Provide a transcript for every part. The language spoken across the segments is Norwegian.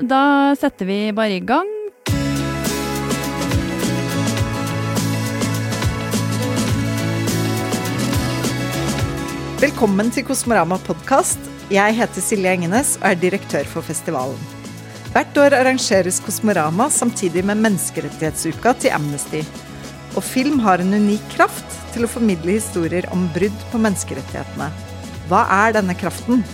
da setter vi bare i gang. Velkommen til Kosmorama podkast. Jeg heter Silje Engenes og er direktør for festivalen. Hvert år arrangeres Kosmorama samtidig med menneskerettighetsuka til Amnesty. Og film har en unik kraft til å formidle historier om brudd på menneskerettighetene. Hva er denne kraften?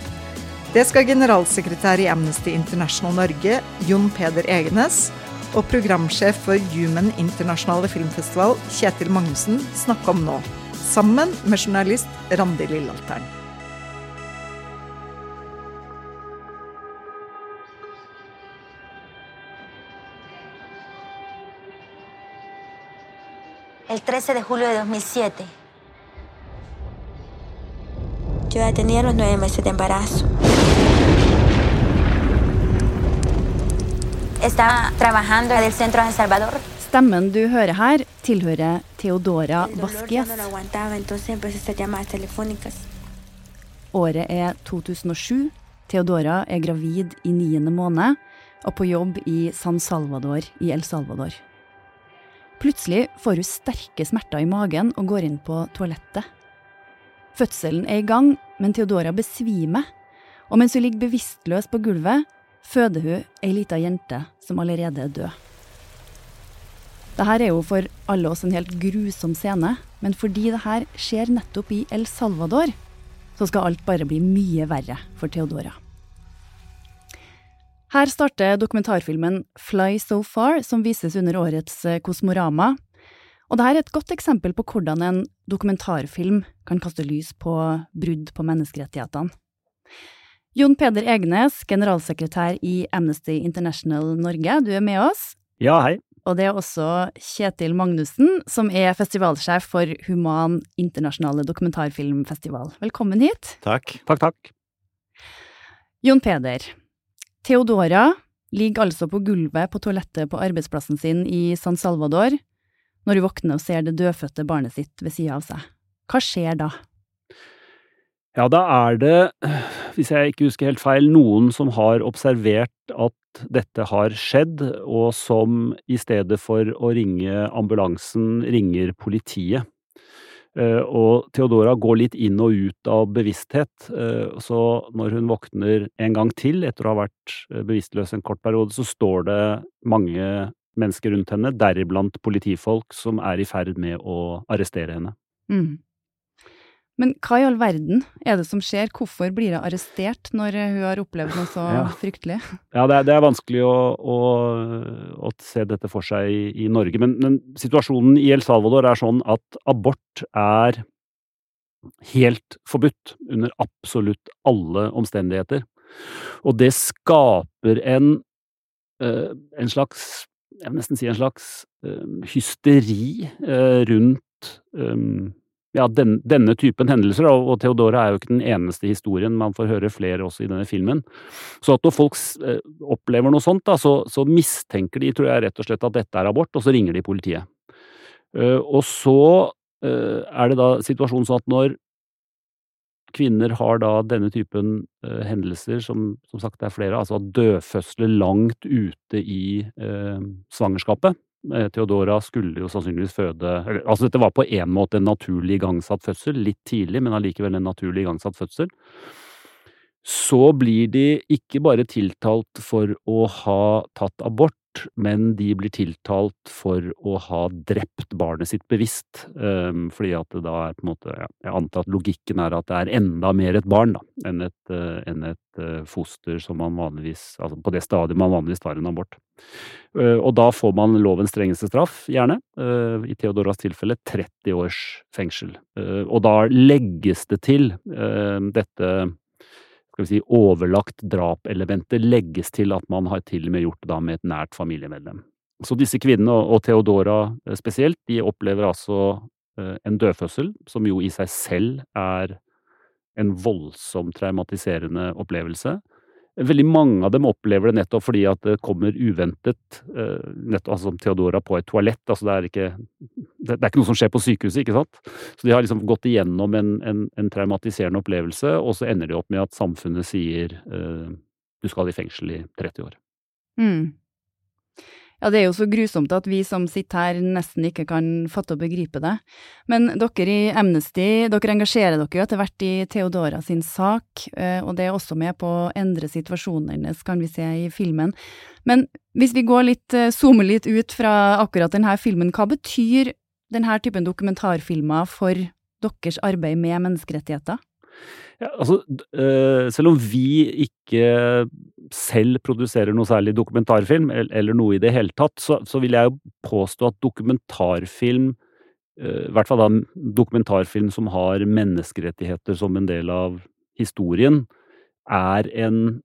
Det skal generalsekretær i Amnesty International Norge, Jon Peder Egenes, og programsjef for Human Internasjonale Filmfestival, Kjetil Magnussen, snakke om nå. Sammen med journalist Randi Lillealteren. el 13 de julio de 2007. Yo ya tenía los nueve meses de embarazo. Estaba trabajando en el centro de El Salvador. Stemmen du hører her, tilhører Theodora Vasquez. a. Året er 2007. Theodora er gravid i niende måned og på jobb i San Salvador i El Salvador. Plutselig får hun sterke smerter i magen og går inn på toalettet. Fødselen er i gang, men Theodora besvimer, og mens hun ligger bevisstløs på gulvet, føder hun ei lita jente som allerede er død. Dette er jo for alle oss en helt grusom scene, men fordi dette skjer nettopp i El Salvador, så skal alt bare bli mye verre for Theodora. Her starter dokumentarfilmen Fly So Far, som vises under årets eh, Kosmorama. Og dette er et godt eksempel på hvordan en dokumentarfilm kan kaste lys på brudd på menneskerettighetene. Jon Peder Egnes, generalsekretær i Amnesty International Norge, du er med oss. Ja, hei. Og det er også Kjetil Magnussen, som er festivalsjef for Human internasjonale dokumentarfilmfestival. Velkommen hit. Takk. Takk, takk. Jon Peder. Theodora ligger altså på gulvet på toalettet på arbeidsplassen sin i San Salvador når hun våkner og ser det dødfødte barnet sitt ved sida av seg. Hva skjer da? Ja, da er det, hvis jeg ikke husker helt feil, noen som har observert at dette har skjedd, og som i stedet for å ringe ambulansen, ringer politiet. Eh, Og Theodora går litt inn og ut av bevissthet, eh, så når hun våkner en gang til etter å ha vært eh, bevisstløs en kort periode, så står det mange mennesker rundt henne, deriblant politifolk, som er i ferd med å arrestere henne. Mm. Men hva i all verden er det som skjer? Hvorfor blir hun arrestert når hun har opplevd noe så Ja. fryktelig? Ja, det er, det er vanskelig å, å, å se dette for seg i, i Norge, men, men situasjonen i El Salvador er sånn at abort er helt forbudt under absolutt alle omstendigheter. Og det skaper en, eh, en slags, jeg vil nesten si en slags hysteri eh, rundt ja, den, denne typen hendelser, og, Theodora er jo ikke den eneste historien, man får høre flere også i denne filmen. Så at når folk eh, opplever noe sånt, da, så, så mistenker de, tror jeg, rett og slett at dette er abort, og så ringer de politiet. Eh, og så er det da situasjonen sånn at når kvinner har da denne typen eh, hendelser, som som sagt er flere, altså dødfødsler langt ute i eh, svangerskapet, Eh, Theodora skulle jo sannsynligvis føde eller, Altså, dette var på en måte en naturlig igangsatt fødsel, litt tidlig, men allikevel en naturlig igangsatt fødsel. Så blir de ikke bare tiltalt for å ha tatt abort, men de blir tiltalt for å ha drept barnet sitt bevisst. Um, fordi at det da er på en måte Jeg antar at logikken er at det er enda mer et barn da, enn et, eh, enn et eh, foster som man vanligvis Altså på det stadiet man vanligvis tar en abort. Eh, og da får man lovens strengeste straff, gjerne. I Theodoras tilfelle 30 års fengsel. Og da legges det til dette skal vi si, overlagt drap-elementet legges til at man har til og med gjort det med et nært familiemedlem. Så disse kvinnene, og og Theodora eh, spesielt, de opplever altså eh, en dødfødsel, som jo i seg selv er en voldsomt traumatiserende opplevelse. Veldig mange av dem opplever det nettopp fordi at det kommer uventet, eh, nettopp, altså som Theodora på et toalett. altså Det er ikke, det, er ikke noe som skjer på sykehuset, ikke sant? Så de har liksom gått igjennom en, en, en traumatiserende opplevelse, og så ender de opp med at samfunnet sier eh, du skal i fengsel i 30 år. Mm. Ja, det er jo så grusomt at vi som sitter her nesten ikke kan fatte og begripe det. Men dere i Amnesty, dere engasjerer dere jo etter hvert i Theodora sin sak, eh, og det er også med på å endre situasjonen hennes, kan vi se i filmen. Men hvis vi går litt, eh, zoomer litt ut fra akkurat denne filmen, hva betyr denne typen dokumentarfilmer for deres arbeid med menneskerettigheter? Ja, altså, øh, selv om vi ikke selv produserer noe særlig dokumentarfilm, eller noe i det hele tatt, så, så vil jeg jo påstå at dokumentarfilm, øh, i hvert fall da dokumentarfilm som har menneskerettigheter som en del av historien, er en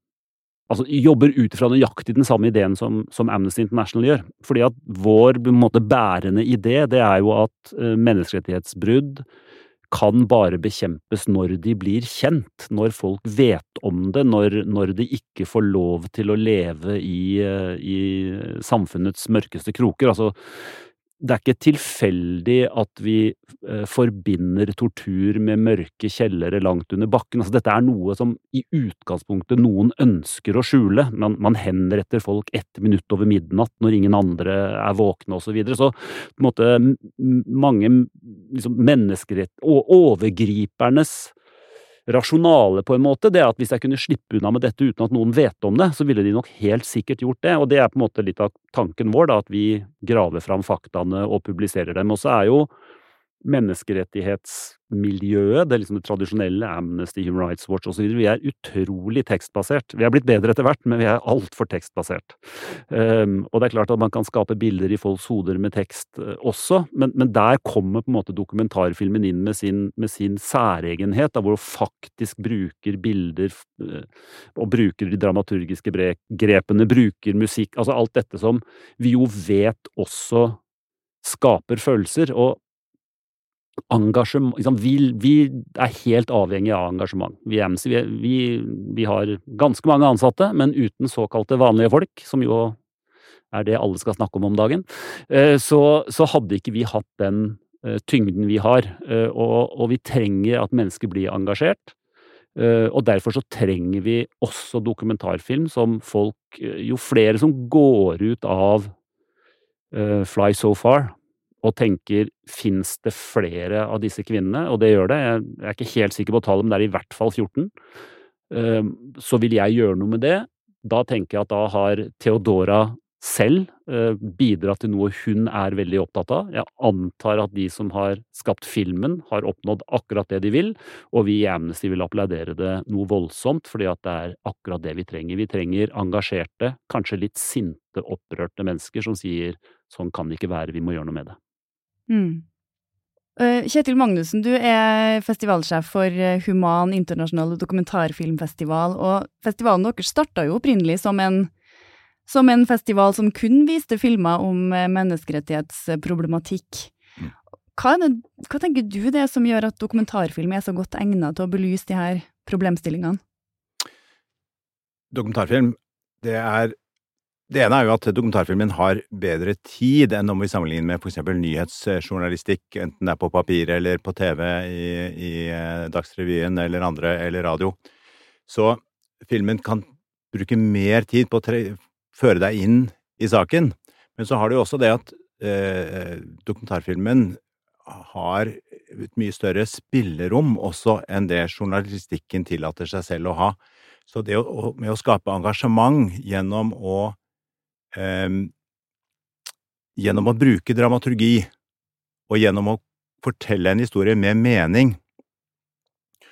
Altså jobber ut fra nøyaktig den samme ideen som, som, Amnesty International gjør. Fordi at vår måte bærende idé, det er jo at øh, menneskerettighetsbrudd kan bare bekjempes når de blir kjent, når folk vet om det, når, når de ikke får lov til å leve i, eh, i samfunnets mørkeste kroker. Altså, det er ikke tilfeldig at vi eh, forbinder tortur med mørke kjellere langt under bakken. Altså, dette er noe som i utgangspunktet noen ønsker å skjule. Man, man henretter folk ett minutt over midnatt når ingen andre er våkne osv. Så, videre. så på en måte mange liksom, menneskerett... Og overgripernes rasjonale, på en måte, det er at hvis jeg kunne slippe unna med dette uten at noen vet om det, så ville de nok helt sikkert gjort det. Og det er på en måte litt av tanken vår, da, at vi graver fram faktaene og publiserer dem. Og så er jo menneskerettighetsmiljøet, det, liksom det tradisjonelle Amnesty, Human Rights Watch osv., vi er utrolig tekstbasert. Vi er blitt bedre etter hvert, men vi er altfor tekstbasert. Um, og det er klart at man kan skape bilder i folks hoder med tekst uh, også, men, men, der kommer på en måte dokumentarfilmen inn med sin, med sin særegenhet, da, hvor hun faktisk bruker bilder uh, og bruker de dramaturgiske grepene, bruker musikk, altså alt dette som vi jo vet også skaper følelser. Og engasjement liksom, vi, vi, er helt avhengig av engasjement. Vi, vi, vi, vi, har ganske mange ansatte, men uten såkalte vanlige folk, som jo er det alle skal snakke om om dagen, eh, så, så hadde ikke vi hatt den eh, tyngden vi har. Eh, og, og vi trenger at mennesker blir engasjert. Og derfor så trenger vi også dokumentarfilm som folk Jo flere som går ut av Fly So Far, og tenker fins det flere av disse kvinnene, og det gjør det, jeg er ikke helt sikker på tallet, men det er i hvert fall 14, ehm, så vil jeg gjøre noe med det. Da tenker jeg at da har Theodora selv eh, bidratt til noe hun er veldig opptatt av. Jeg antar at de som har skapt filmen, har oppnådd akkurat det de vil, og vi i Amnesty vil applaudere det noe voldsomt, fordi at det er akkurat det vi trenger. Vi trenger engasjerte, kanskje litt sinte, opprørte mennesker som sier sånn kan det ikke være, vi må gjøre noe med det. Mm. Uh, Kjetil Magnussen, du er festivalsjef for eh, Human internasjonal dokumentarfilmfestival, og festivalen deres starta jo opprinnelig som en, som en festival som kun viste filmer om eh, menneskerettighetsproblematikk. Mm. Hva, det, hva, tenker du det som gjør at dokumentarfilm er så godt egnet til å belyse de her problemstillingene? Dokumentarfilm, det er det ene er jo at dokumentarfilmen har bedre tid enn om vi sammenligner med eksempel nyhetsjournalistikk, enten det er på papir eller på TV i, i eh, Dagsrevyen eller andre, eller radio. Så filmen kan bruke mer tid på å føre deg inn i saken. Men så har du jo også det at eh, dokumentarfilmen har et mye større spillerom også enn det journalistikken tillater seg selv å ha. Så det å, med å skape engasjement gjennom å gjennom å bruke dramaturgi og gjennom å fortelle en historie med mening,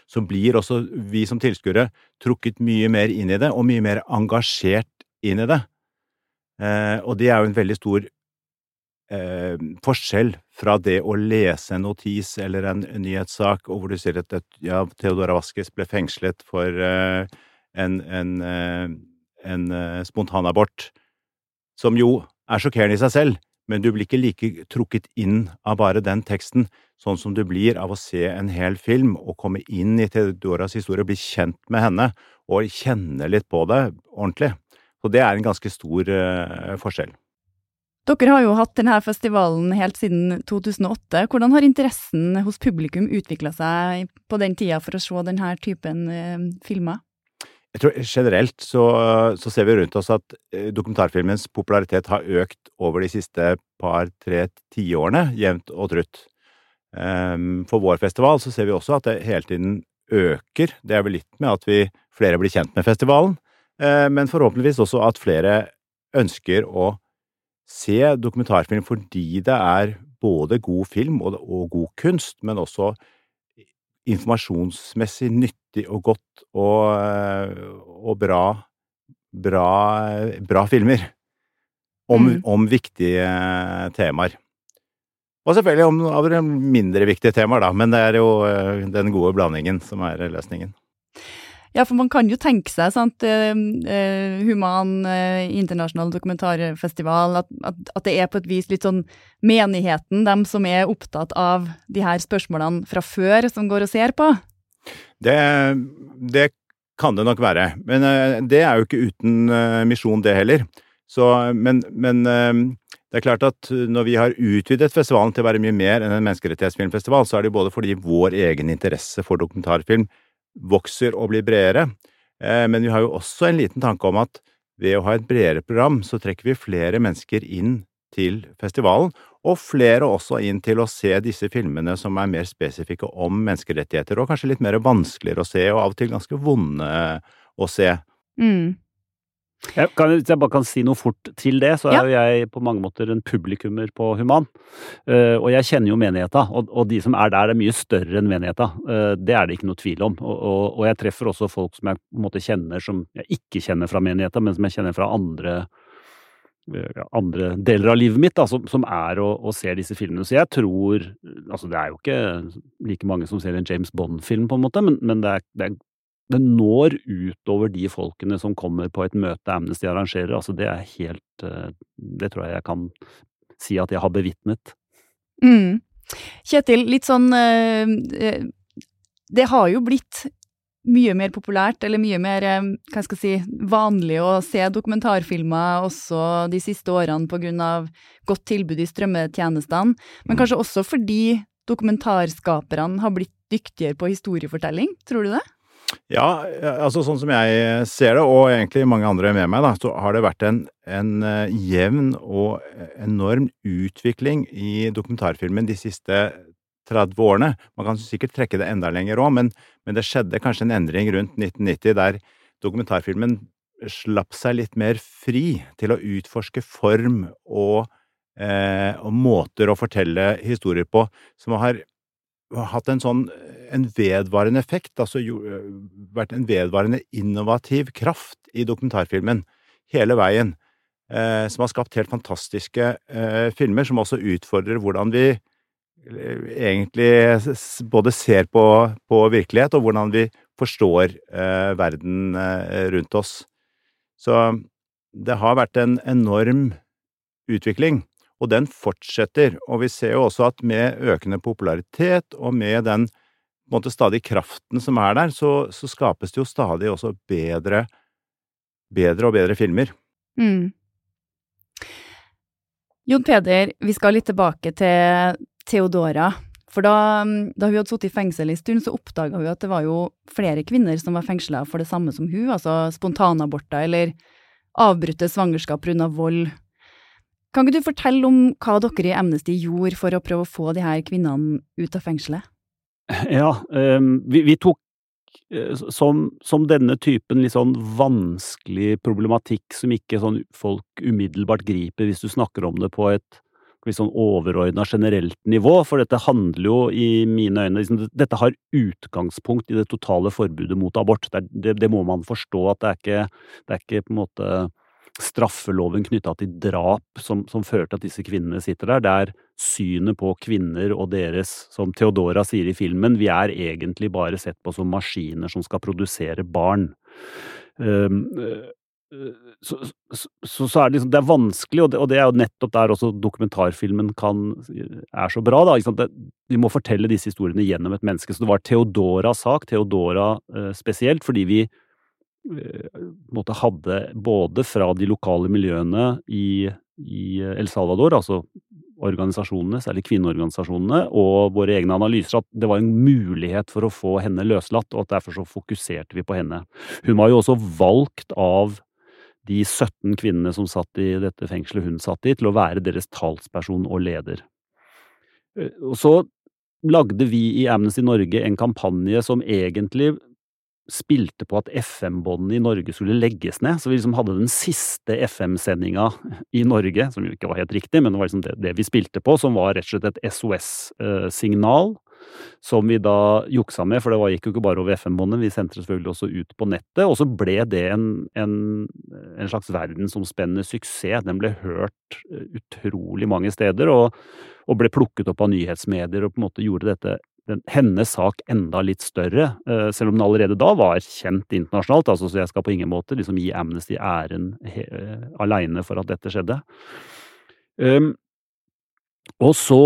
så blir også vi som tilskuere trukket mye mer inn i det, og mye mer engasjert inn i det. Eh, og det er jo en veldig stor eh, forskjell fra det å lese en notis eller en, nyhetssak, hvor du sier at ja, Theodora Vaskes ble fengslet for eh, en, en, eh, en eh, spontanabort som jo er sjokkerende i seg selv, men du blir ikke like trukket inn av bare den teksten, sånn som du blir av å se en hel film og komme inn i Theodoras historie, bli kjent med henne og kjenne litt på det ordentlig. Så det er en ganske stor uh, forskjell. Dere har jo hatt denne festivalen helt siden 2008. Hvordan har interessen hos publikum utvikla seg på den tida for å se denne typen uh, filmer? Jeg tror generelt så, så, ser vi rundt oss at eh, dokumentarfilmens popularitet har økt over de siste par-tre tiårene, jevnt og trutt. Um, for vår festival så ser vi også at det hele tiden øker. Det er vel litt med at vi flere blir kjent med festivalen, uh, men forhåpentligvis også at flere ønsker å se dokumentarfilm fordi det er både god film og, god kunst, men også informasjonsmessig nyttig og godt og, eh, og bra, bra, bra filmer om, mm. om, viktige temaer. Og selvfølgelig om, om mindre viktige temaer, da, men det er jo eh, den gode blandingen som er løsningen. Ja, for man kan jo tenke seg, sant, uh, Human internasjonal dokumentarfestival, at, at, at, det er på et vis litt sånn menigheten, dem som er opptatt av de her spørsmålene fra før, som går og ser på? Det, det kan det nok være. Men uh, det er jo ikke uten misjon, det heller. Så, men, men det er klart at når vi har utvidet festivalen til å være mye mer enn en menneskerettighetsfilmfestival, så er det både fordi vår egen interesse for dokumentarfilm vokser og blir bredere. Eh, men vi har jo også en liten tanke om at ved å ha et bredere program, så trekker vi flere mennesker inn til festivalen, og flere også inn til å se disse filmene som er mer spesifikke om menneskerettigheter, og kanskje litt mer vanskeligere å se, og av og til ganske vonde å se. Mm. Jeg kan, hvis jeg bare kan si noe fort til det, så er jo jeg på mange måter en publikummer på Human. Uh, og jeg kjenner jo menigheta, og, og, de som er der, er mye større enn menigheta. Uh, det er det ikke noe tvil om. Og, og, og, jeg treffer også folk som jeg på en måte kjenner som jeg ikke kjenner fra menigheta, men som jeg kjenner fra andre, uh, andre deler av livet mitt, da, som, som er å, å, se disse filmene. Så jeg tror Altså, det er jo ikke like mange som ser en James Bond-film, på en måte, men, men det, er, det er det når utover de folkene som kommer på et møte Amnesty arrangerer. Altså, det er helt eh, Det tror jeg jeg kan si at jeg har bevitnet. Mm. Kjetil, litt sånn øh, eh, Det har jo blitt mye mer populært, eller mye mer hva skal jeg si, vanlig å se dokumentarfilmer også de siste årene av godt tilbud i strømmetjenestene, men mm. kanskje også fordi dokumentarskaperne har blitt dyktigere på historiefortelling, tror du det? Ja, altså sånn som jeg ser det, og egentlig mange andre med meg, da, så har det vært en, en uh, jevn og enorm utvikling i dokumentarfilmen de siste 30 årene. Man kan sikkert trekke det enda lenger òg, men, men, det skjedde kanskje en endring rundt 1990 der dokumentarfilmen slapp seg litt mer fri til å utforske form og, eh, og måter å fortelle historier på som har hatt en sånn en vedvarende effekt, altså jo, vært en vedvarende innovativ kraft i dokumentarfilmen hele veien, eh, som har skapt helt fantastiske eh, filmer, som også utfordrer hvordan vi egentlig både ser på, på virkelighet, og hvordan vi forstår eh, verden rundt oss. Så det har vært en enorm utvikling. Og den fortsetter, og vi ser jo også at med økende popularitet og med den måte stadig kraften som er der, så, så skapes det jo stadig også bedre, bedre og bedre filmer. Mm. Jon Peder, vi skal litt tilbake til Theodora. For da, da hun hadde sittet i fengsel en stund, så oppdaga hun at det var jo flere kvinner som var fengsla for det samme som hun, altså spontanaborter eller avbrutte svangerskap pga. vold kan ikke du fortelle om hva dere i Amnesty gjorde for å prøve å få de her kvinnene ut av fengselet? Ja, um, vi, vi, tok eh, som, som, denne typen litt sånn vanskelig problematikk som ikke sånn folk umiddelbart griper hvis du snakker om det på et litt sånn overordna generelt nivå, for dette handler jo i mine øyne liksom, Dette har utgangspunkt i det totale forbudet mot abort. Det, det, det må man forstå at det er ikke, det er ikke på en måte straffeloven knytta til drap som, som fører til at disse kvinnene sitter der. Det er synet på kvinner og deres, som Theodora sier i filmen, vi er egentlig bare sett på som maskiner som skal produsere barn. Um, så, så, så, er det liksom Det er vanskelig, og det, og det, er jo nettopp der også dokumentarfilmen kan, er så bra. da, det, Vi må fortelle disse historiene gjennom et menneske. Så det var Theodoras sak, Theodora eh, spesielt, fordi vi Eh, måte hadde både fra de lokale miljøene i, i, El Salvador, altså organisasjonene, særlig kvinneorganisasjonene, og våre egne analyser at det var en mulighet for å få henne løslatt, og at derfor så fokuserte vi på henne. Hun var jo også valgt av de 17 kvinnene som satt i dette fengselet hun satt i, til å være deres talsperson og leder. Eh, og så lagde vi i Amnesty Norge en kampanje som egentlig spilte på at FM-båndene i Norge skulle legges ned. Så vi liksom hadde den siste FM-sendinga i Norge, som jo ikke var helt riktig, men det var liksom det, det vi spilte på, som var rett og slett et SOS-signal. Som vi da juksa med, for det gikk jo ikke bare over FM-båndet, vi sendte det selvfølgelig også ut på nettet. Og så ble det en, en, en slags verdensomspennende suksess. Den ble hørt eh, utrolig mange steder, og, og ble plukket opp av nyhetsmedier og på en måte gjorde dette den, hennes sak enda litt større, uh, selv om den allerede da var kjent internasjonalt. Altså, så jeg skal på ingen måte liksom gi Amnesty æren uh, aleine for at dette skjedde. Um, og så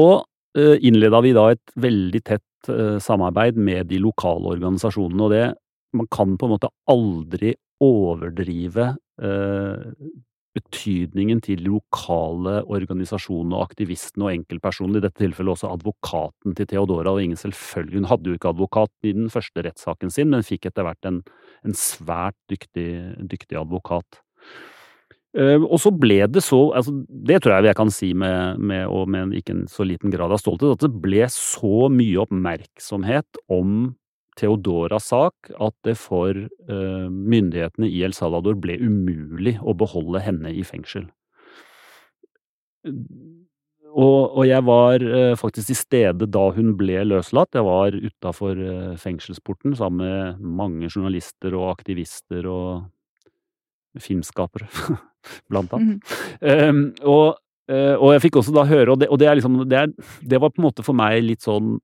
innleda vi da et veldig tett samarbeid med de lokale organisasjonene, og det Man kan på en måte aldri overdrive betydningen til lokale organisasjoner og aktivistene og enkeltpersoner, i dette tilfellet også advokaten til Theodora. og ingen selvfølgelig, Hun hadde jo ikke advokat i den første rettssaken sin, men fikk etter hvert en, en svært dyktig, dyktig advokat. Uh, og så ble det så altså Det tror jeg jeg kan si med, med, og med ikke en så liten grad av stolthet, at det ble så mye oppmerksomhet om Theodoras sak at det for uh, myndighetene i El Salvador ble umulig å beholde henne i fengsel. Og, og jeg var uh, faktisk til stede da hun ble løslatt. Jeg var utafor uh, fengselsporten sammen med mange journalister og aktivister og filmskapere, blant annet. Mm. Um, og, og, jeg fikk også da høre, og, det, og det, liksom, det, er, det var på en måte for meg litt sånn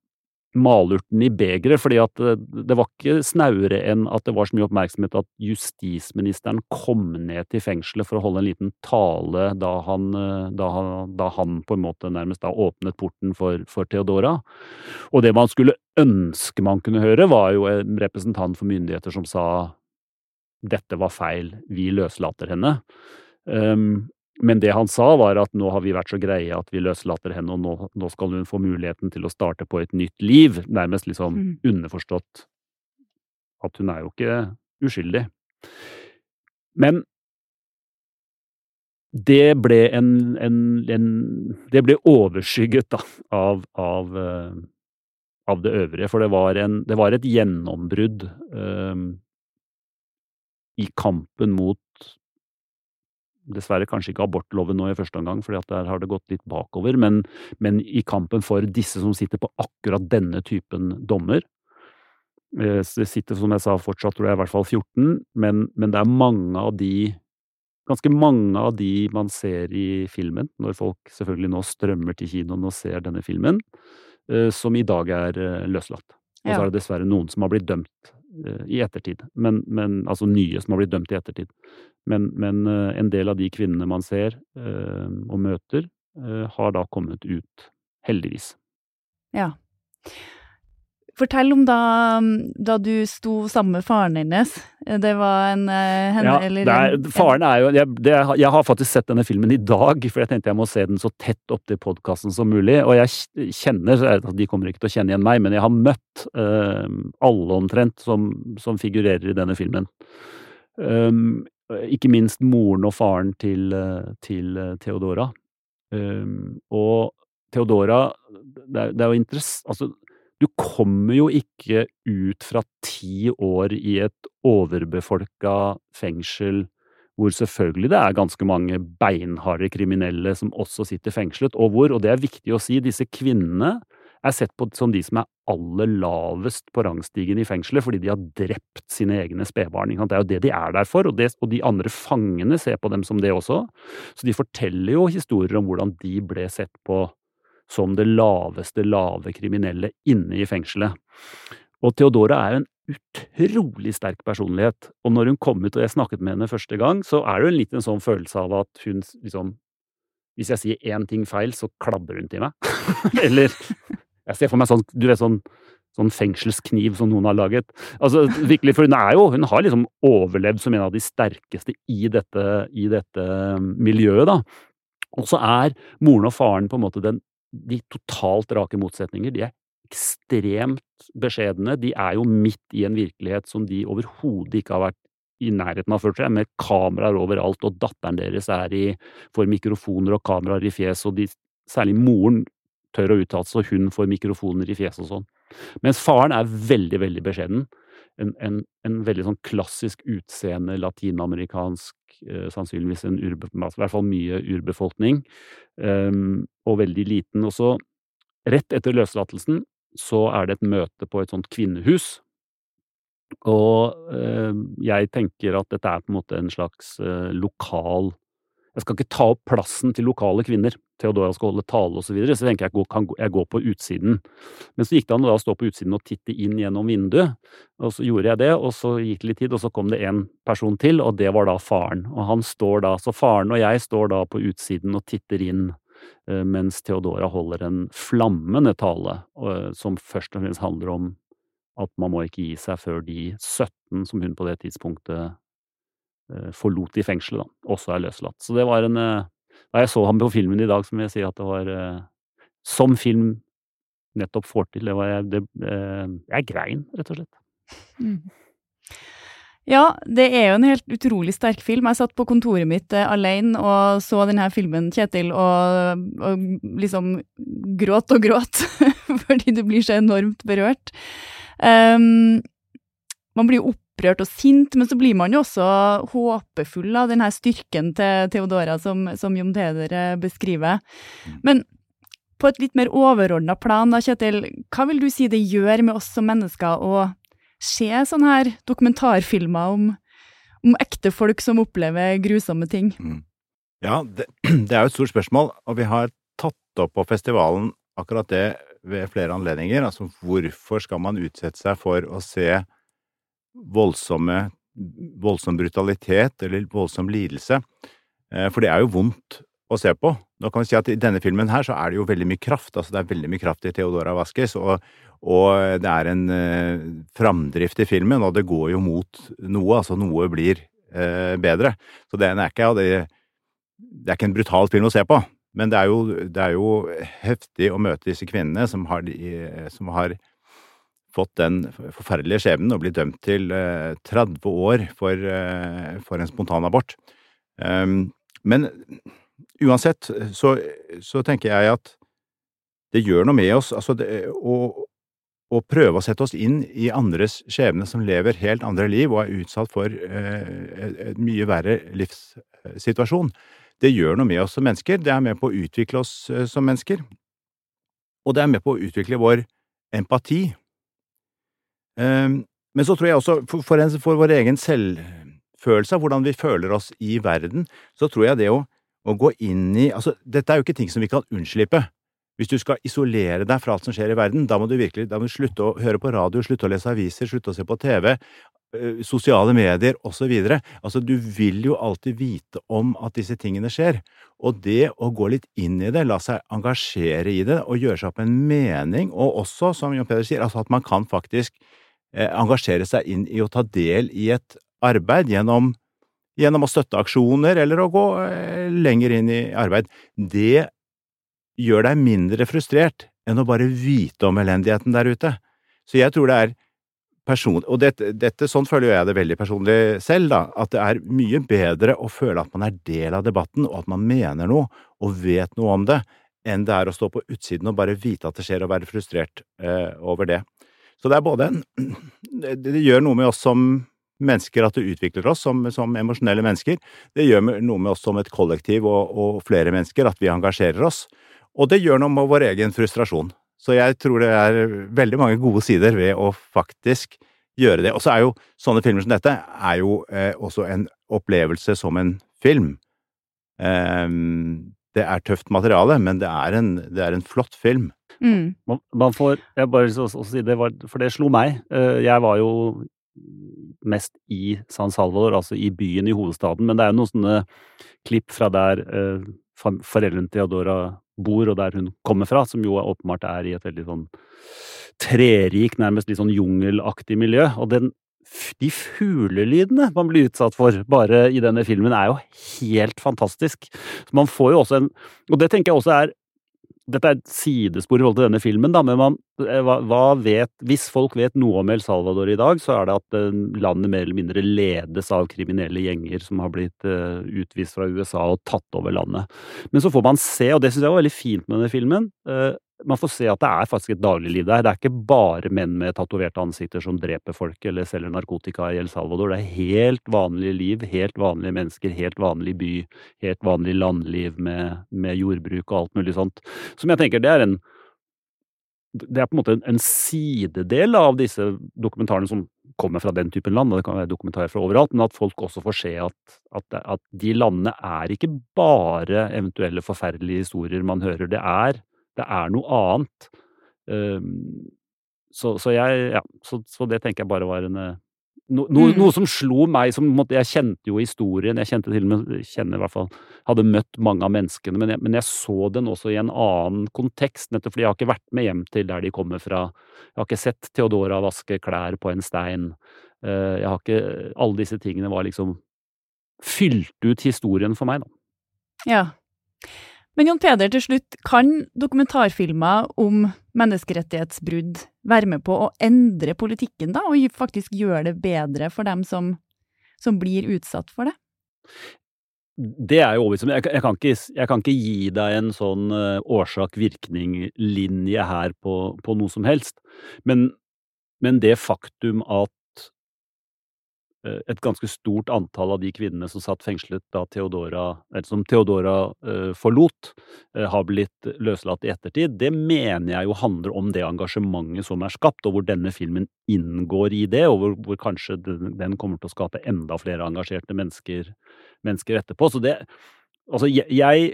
malurten i begeret, fordi at eh, det var ikke snauere enn at det var så mye oppmerksomhet at justisministeren kom ned til fengselet for å holde en liten tale da han, eh, da han, da han på en måte nærmest da åpnet porten for, for, Theodora. Og det man skulle ønske man kunne høre, var jo en representant for myndigheter som sa dette var feil, vi løslater henne. Um, men det han sa, var at nå har vi vært så greie at vi løslater henne, og nå, nå skal hun få muligheten til å starte på et nytt liv. Nærmest liksom mm. underforstått at hun er jo ikke uskyldig. Men det ble en, en, en Det ble overskygget da, av, av, uh, av, det øvrige, for det var, en, det var et gjennombrudd um, i kampen mot dessverre kanskje ikke abortloven nå i første omgang, for der har det gått litt bakover, men, men i kampen for disse som sitter på akkurat denne typen dommer. Eh, det sitter, som jeg sa, fortsatt tror jeg i hvert fall 14, men, men det er mange av de Ganske mange av de man ser i filmen, når folk selvfølgelig nå strømmer til kinoen og ser denne filmen, eh, som i dag er eh, løslatt. Og så er det dessverre noen som har blitt dømt i ettertid. Men, men, altså nye som har blitt dømt i ettertid. Men, men eh, en del av de kvinnene man ser eh, og møter, eh, har da kommet ut, heldigvis. Ja. Fortell om da, da du sto sammen med faren hennes. Det var en henne, Ja, eller, er, faren er jo jeg, det, jeg, har faktisk sett denne filmen i dag, for jeg tenkte jeg må se den så tett opp til podkasten som mulig. Og jeg kjenner De kommer ikke til å kjenne igjen meg, men jeg har møtt uh, alle omtrent som, som, figurerer i denne filmen. Um, ikke minst moren og faren til, eh, til eh, Theodora. Um, og Theodora Det er, det er jo interessant Altså, du kommer jo ikke ut fra ti år i et overbefolka fengsel hvor selvfølgelig det er ganske mange beinharde kriminelle som også sitter fengslet, og hvor, og det er viktig å si, disse kvinnene er sett på som de som er aller lavest på rangstigen i fengselet, fordi de har drept sine egne spedbarn. Det er jo det de er der for, og, det, og, de andre fangene ser på dem som det også. Så de forteller jo historier om hvordan de ble sett på som det laveste lave kriminelle inne i fengselet. Og Theodora er jo en utrolig sterk personlighet, og når hun kom ut og jeg snakket med henne første gang, så er det jo en liten sånn følelse av at hun liksom Hvis jeg sier én ting feil, så klabber hun til meg. Eller jeg ser for meg sånn, du vet, sånn, sånn fengselskniv som noen har laget. Altså, virkelig, For hun jo Hun har liksom overlevd som en av de sterkeste i dette, i dette um, miljøet, da. Og så er moren og faren på en måte den, de totalt rake motsetninger. De er ekstremt beskjedne. De er jo midt i en virkelighet som de overhodet ikke har vært i nærheten av før, med kameraer overalt, og datteren deres er i, får mikrofoner og kameraer i fjes, og de, særlig moren tør å uttale seg, og hun får mikrofoner i fjes og sånn. Mens faren er veldig, veldig beskjeden. En, en, en veldig sånn klassisk utseende latinamerikansk, eh, sannsynligvis en urbe, i hvert fall mye urbefolkning, um, og veldig liten. Og så, rett etter løslatelsen, så er det et møte på et sånt kvinnehus. Og eh, jeg tenker at dette er på en måte en slags eh, lokal Jeg skal ikke ta opp plassen til lokale kvinner. Theodora skal holde tale osv., så, videre, så tenker jeg at jeg, går på utsiden. Men så gikk det an å stå på utsiden og titte inn gjennom vinduet. Og så gjorde jeg det, og så gikk det litt tid, og så kom det en person til, og det var da faren. Og han står da, Så faren og jeg står da på utsiden og titter inn eh, mens Theodora holder en flammende tale som først og fremst handler om at man må ikke gi seg før de 17 som hun på det tidspunktet eh, forlot i fengselet, da, også er løslatt. Så det var en eh, Da jeg så ham på filmen i dag, som jeg sier at det var eh, Som film nettopp får til. Det var jeg det, Jeg grein, rett og slett. Mm. Ja, det er jo en helt utrolig sterk film. Jeg satt på kontoret mitt eh, alene og så denne filmen, Kjetil, og, og liksom gråt og gråt fordi du blir så enormt berørt. Um, man blir jo opprørt og sint, men så blir man jo også håpefull av denne styrken til Theodora som, som Jon Peder eh, beskriver. Mm. Men på et litt mer overordna plan, da, Kjetil, hva vil du si det gjør med oss som mennesker å se sånne her dokumentarfilmer om, om ekte folk som opplever grusomme ting? Mm. Ja, det, det er jo et stort spørsmål, og vi har tatt opp på festivalen akkurat det ved flere anledninger. Altså, hvorfor skal man utsette seg for å se voldsomme, voldsom brutalitet eller voldsom lidelse? Eh, for det er jo vondt å se på. Nå kan vi si at I denne filmen her så er det jo veldig mye kraft. altså Det er veldig mye kraft i Theodora Vasques, og, og det er en eh, framdrift i filmen, og det går jo mot noe. Altså noe blir eh, bedre. Så den er ikke, det, det er ikke en brutal film å se på. Men det er, jo, det er jo heftig å møte disse kvinnene som har, som har fått den forferdelige skjebnen og blitt dømt til 30 eh, år for, eh, for en spontanabort. Ehm, men uansett så, så, tenker jeg at det gjør noe med oss altså det, å, å, prøve å sette oss inn i andres skjebne som lever helt andre liv og er utsatt for eh, en mye verre livssituasjon det gjør noe med oss som mennesker. Det er med på å utvikle oss eh, som mennesker. Og det er med på å utvikle vår empati. Ehm, men så tror jeg også, for, en, for vår egen selvfølelse av hvordan vi føler oss i verden, så tror jeg det å, å gå inn i Altså, dette er jo ikke ting som vi kan unnslippe. Hvis du skal isolere deg fra alt som skjer i verden, da må du virkelig da må du slutte å høre på radio, slutte å lese aviser, slutte å se på TV, Eh, sosiale medier osv. Altså, du vil jo alltid vite om at disse tingene skjer. Og det å gå litt inn i det, la seg engasjere i det og gjøre seg opp en mening, og også, som Jon Peder sier, altså at man kan faktisk engasjere seg inn i å ta del i et arbeid gjennom, gjennom å støtte aksjoner eller å gå eh, lenger inn i arbeid, det gjør deg mindre frustrert enn å bare vite om elendigheten der ute. Så jeg tror det er person... Og dette, dette, sånn føler jeg det veldig personlig selv, da. At det er mye bedre å føle at man er del av debatten, og at man mener noe og vet noe om det, enn det er å stå på utsiden og bare vite at det skjer, og være frustrert eh, over det. Så det er både en det, gjør noe med oss som mennesker at det utvikler oss som, som emosjonelle mennesker. Det gjør noe med oss som et kollektiv og, og flere mennesker at vi engasjerer oss. Og det gjør noe med vår egen frustrasjon. Så jeg tror det er veldig mange gode sider ved å faktisk gjøre det. Og så er jo sånne filmer som dette er jo eh, også en opplevelse som en film. Um, det er tøft materiale, men det er en, det er en flott film. Mm. Man, man, får Jeg bare vil også si det, var, for det slo meg. Uh, jeg var jo mest i San Salvador, altså i byen, i hovedstaden, men det er jo noen sånne klipp fra der uh, foreldrene til Adora bor, og der hun kommer fra, som jo åpenbart er i et veldig sånn trerik, nærmest litt sånn jungelaktig miljø. Og den, de fuglelydene man blir utsatt for bare i denne filmen, er jo helt fantastisk. Så man får jo også en Og det tenker jeg også er dette er et sidespor i forhold til denne filmen, da, men man, eh, hva, vet, hvis folk vet noe om El Salvador i dag, så er det at eh, landet mer eller mindre ledes av kriminelle gjenger som har blitt uh, utvist fra USA og tatt over landet. Men så får man se, og det syns jeg var veldig fint med denne filmen, man får se at det er faktisk et dagligliv der. Det er ikke bare menn med tatoverte ansikter som dreper folk eller selger narkotika i El Salvador. Det er helt vanlige liv, helt vanlige mennesker, helt vanlig by, helt vanlig landliv med, med jordbruk og alt mulig sånt. Som jeg tenker det er en det er på en måte en sidedel av disse dokumentarene som kommer fra den typen land, og det kan være dokumentarer fra overalt, men at folk også får se at, at, at de landene er ikke bare eventuelle forferdelige historier man hører. Det er det er noe annet. Um, så, så, jeg Ja, så, så, det tenker jeg bare var en eh, no, no, mm. Noe som slo meg som måtte, Jeg kjente jo historien, jeg kjente til og med kjenner i hvert fall, Hadde møtt mange av menneskene, men jeg, men jeg så den også i en annen kontekst, nettopp fordi jeg har ikke vært med hjem til der de kommer fra. Jeg har ikke sett Theodora vaske klær på en stein. Uh, jeg har ikke Alle disse tingene var liksom Fylt ut historien for meg, da. Ja. Men Jon Peder, til slutt, kan dokumentarfilmer om menneskerettighetsbrudd være med på å endre politikken, da, og faktisk gjøre det bedre for dem som, som blir utsatt for det? Det er jo overbevist om. Jeg, jeg, jeg, kan ikke gi deg en sånn uh, årsak-virkning-linje her på, på, noe som helst. Men, men det faktum at Eh, et ganske stort antall av de kvinnene som satt fengslet da Theodora, eller som Theodora uh, forlot, uh, har blitt løslatt i ettertid. Det mener jeg jo handler om det engasjementet som er skapt, og hvor denne filmen inngår i det, og hvor, hvor kanskje den, den, kommer til å skape enda flere engasjerte mennesker, mennesker etterpå. Så det Altså, jeg, jeg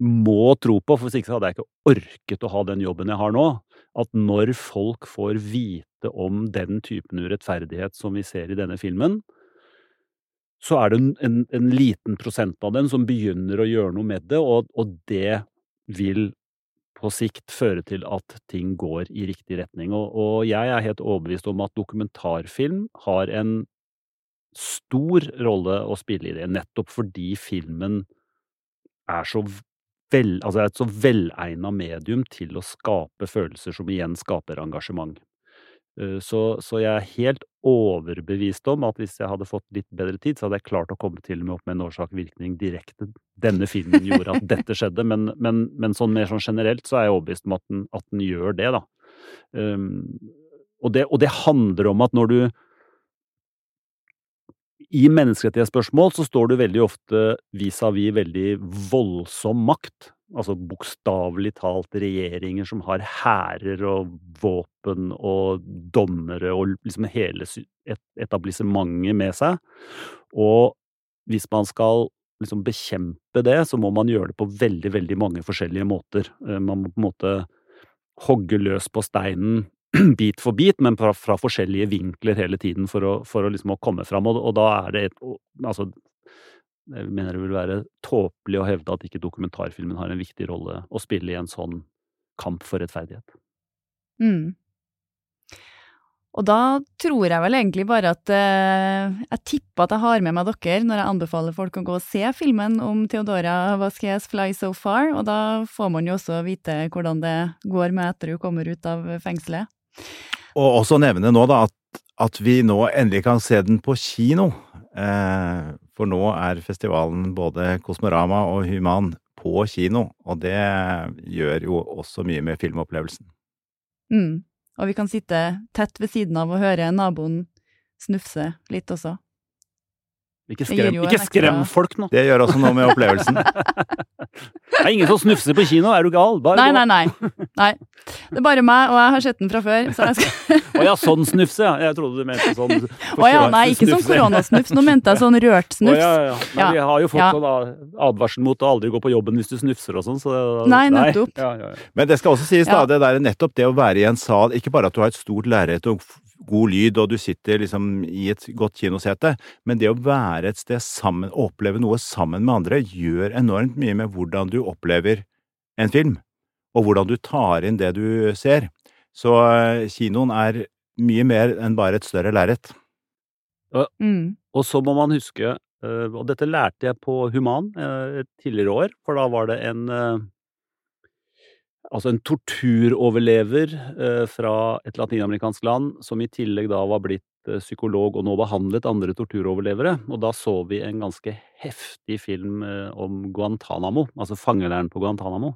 må tro på, for hvis ikke hadde jeg ikke orket å ha den jobben jeg har nå, at når folk får vite om den typen urettferdighet som vi ser i denne filmen, så er det en, en, en, liten prosent av dem som begynner å gjøre noe med det, og, og, det vil på sikt føre til at ting går i riktig retning. Og, og, jeg er helt overbevist om at dokumentarfilm har en stor rolle å spille i det, nettopp fordi filmen er så vel, altså et så velegna medium til å skape følelser som igjen skaper engasjement. Eh, så, så, jeg er helt overbevist om at hvis jeg hadde fått litt bedre tid, så hadde jeg klart å komme til og med opp med en årsak-virkning direkte. Denne filmen gjorde at dette skjedde, men, men, men sånn mer sånn generelt så er jeg overbevist om at den, at den gjør det, da. Um, og, det, og det handler om at når du i menneskerettighetsspørsmål så står du veldig ofte vis-à-vis -vis veldig voldsom makt altså bokstavelig talt regjeringer som har hærer og våpen og dommere og liksom hele etablissementet med seg. Og hvis man skal liksom bekjempe det, så må man gjøre det på veldig, veldig mange forskjellige måter. Eh, man må på en måte hogge løs på steinen bit for bit, men fra, fra forskjellige vinkler hele tiden for å, for å, liksom å komme fram. Og, og, da er det et Altså, jeg mener det vil være tåpelig å hevde at ikke dokumentarfilmen har en viktig rolle å spille i en sånn kamp for rettferdighet. Mm. Og da tror jeg vel egentlig bare at eh, jeg tipper at jeg har med meg dere når jeg anbefaler folk å gå og se filmen om Theodora Vasquez Fly So Far, og da får man jo også vite hvordan det går med etter hun kommer ut av fengselet. Og også nevne nå da at, at vi nå endelig kan se den på kino. Eh, for nå er festivalen både Kosmorama og Human på kino, og det gjør jo også mye med filmopplevelsen. Mm. Og vi kan sitte tett ved siden av og høre naboen snufse litt også. Ikke skrem, ikke skrem folk nå! Det gjør også noe med opplevelsen. det er ingen som snufser på kino, er du gal? Bare nei, nei, nei, nei. Det er bare meg, og jeg har sett den fra før. Å skal... Ja, sånn snufse, ja. Jeg trodde du mente sånn Å ja, nei, ikke sånn koronasnufs. Nå mente jeg sånn rørt snufs. Å ja, ja. Men vi har jo fått ja. sånn advarsel mot å aldri gå på jobben hvis du snufser og sånn, så Nei, nettopp. Nei. Ja, Men det skal også sies, da, det der nettopp det å være i en sal, ikke bare at du har et stort lerret og god lyd, og du sitter liksom i et godt kinosete. Men det å være et sted sammen, oppleve noe sammen med andre, gjør enormt mye med hvordan du opplever en film, og hvordan du tar inn det du ser. Så eh, kinoen er mye mer enn bare et større lerret. Og, mm. og så må man huske Eh, og dette lærte jeg på Human eh, et tidligere år, for da var det en Altså en torturoverlever eh, fra et latinamerikansk land, som i tillegg da var blitt eh, psykolog og nå behandlet andre torturoverlevere. Og da så vi en ganske heftig film eh, om Guantánamo, altså fangeleiren på Guantánamo.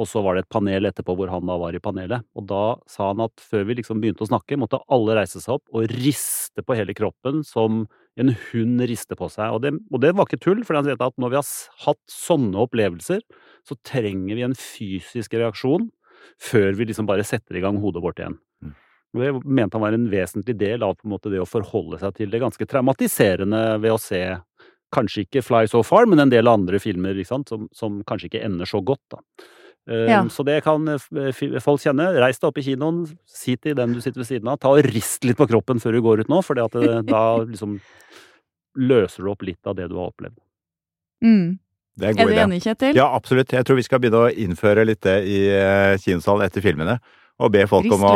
Og så var det et panel etterpå hvor han da var i panelet. Og da sa han at før vi liksom begynte å snakke, måtte alle reise seg opp og riste på hele kroppen som en hund rister på seg. Og det, og det var ikke tull, for han sier at når vi har hatt sånne opplevelser, så trenger vi en fysisk reaksjon før vi liksom bare setter i gang hodet vårt igjen. Mm. Det mente han var en vesentlig del av måte det å forholde seg til det ganske traumatiserende ved å se kanskje ikke Fly So Far, men en del andre filmer som, som kanskje ikke ender så godt. da. Eh, Ja. Så det kan eh, fi- folk kjenne. Reis deg opp i kinoen, si til den du sitter ved siden av, ta og rist litt på kroppen før du går ut nå, for da liksom løser du opp litt av det du har opplevd. Mm. Det er en Er du enig, Kjetil? Ja, absolutt. Jeg tror vi skal begynne å innføre litt det i eh, kinosalen etter filmene. Og be folk om å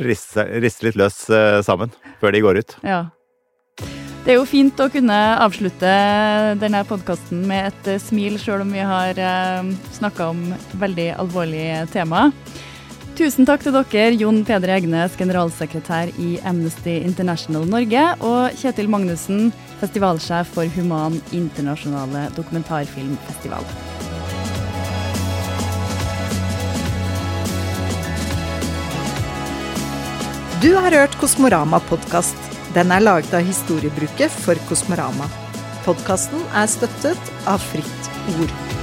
riste, riste litt løs eh, sammen før de går ut. Ja. Det er jo fint å kunne avslutte denne podkasten med et eh, smil, sjøl om vi har uh, snakka om veldig alvorlige tema. Tusen takk til dere, Jon Peder Egnes, generalsekretær i Amnesty International Norge, og Kjetil Magnussen, festivalsjef for Human Internasjonale Dokumentarfilmfestival. Du har hørt Kosmorama-podkast. Den er laget av Historiebruket for Kosmorama. Podkasten er støttet av Fritt Ord.